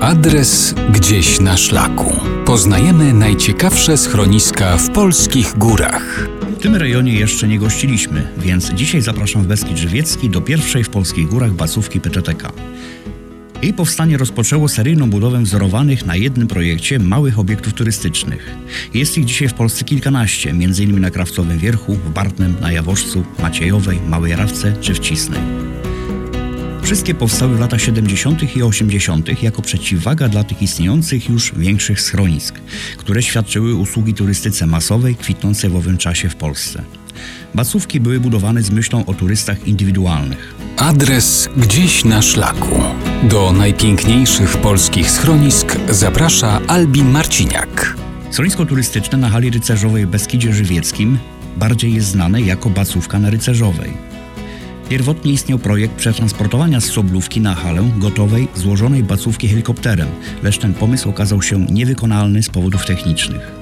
Adres gdzieś na szlaku. Poznajemy najciekawsze schroniska w polskich górach. W tym rejonie jeszcze nie gościliśmy, więc dzisiaj zapraszam w Beskid Żywiecki do pierwszej w polskich górach basówki PTTK. Jej powstanie rozpoczęło seryjną budowę wzorowanych na jednym projekcie małych obiektów turystycznych. Jest ich dzisiaj w Polsce kilkanaście, m.in. na Krawcowym Wierchu, w Bartnem, na Jaworzcu, Maciejowej, Małej Rawce czy w Cisnej. Wszystkie powstały w latach 70. i 80. jako przeciwwaga dla tych istniejących już większych schronisk, które świadczyły usługi turystyce masowej kwitnącej w owym czasie w Polsce. Bacówki były budowane z myślą o turystach indywidualnych. Adres gdzieś na szlaku. Do najpiękniejszych polskich schronisk zaprasza Albin Marciniak. Schronisko turystyczne na hali rycerzowej w Beskidzie Żywieckim bardziej jest znane jako Bacówka na Rycerzowej. Pierwotnie istniał projekt przetransportowania z Soblówki na halę gotowej, złożonej bacówki helikopterem, lecz ten pomysł okazał się niewykonalny z powodów technicznych.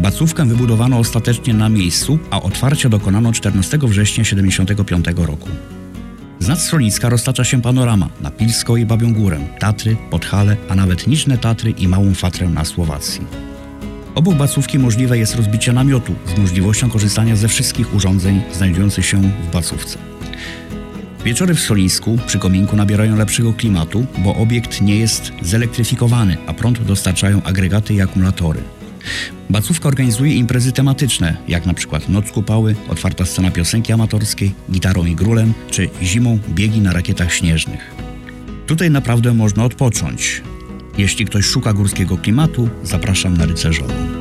Bacówkę wybudowano ostatecznie na miejscu, a otwarcia dokonano 14 września 1975 roku. Z nad schroniska roztacza się panorama na Pilsko i Babią Górę, Tatry, Podhale, a nawet Niżne Tatry i Małą Fatrę na Słowacji. Obok bacówki możliwe jest rozbicie namiotu z możliwością korzystania ze wszystkich urządzeń znajdujących się w bacówce. Wieczory w Solisku przy kominku nabierają lepszego klimatu, bo obiekt nie jest zelektryfikowany, a prąd dostarczają agregaty i akumulatory. Bacówka organizuje imprezy tematyczne, jak na przykład Noc Kupały, otwarta scena piosenki amatorskiej, gitarą i grulem, czy zimą biegi na rakietach śnieżnych. Tutaj naprawdę można odpocząć. Jeśli ktoś szuka górskiego klimatu, zapraszam na rycerzową.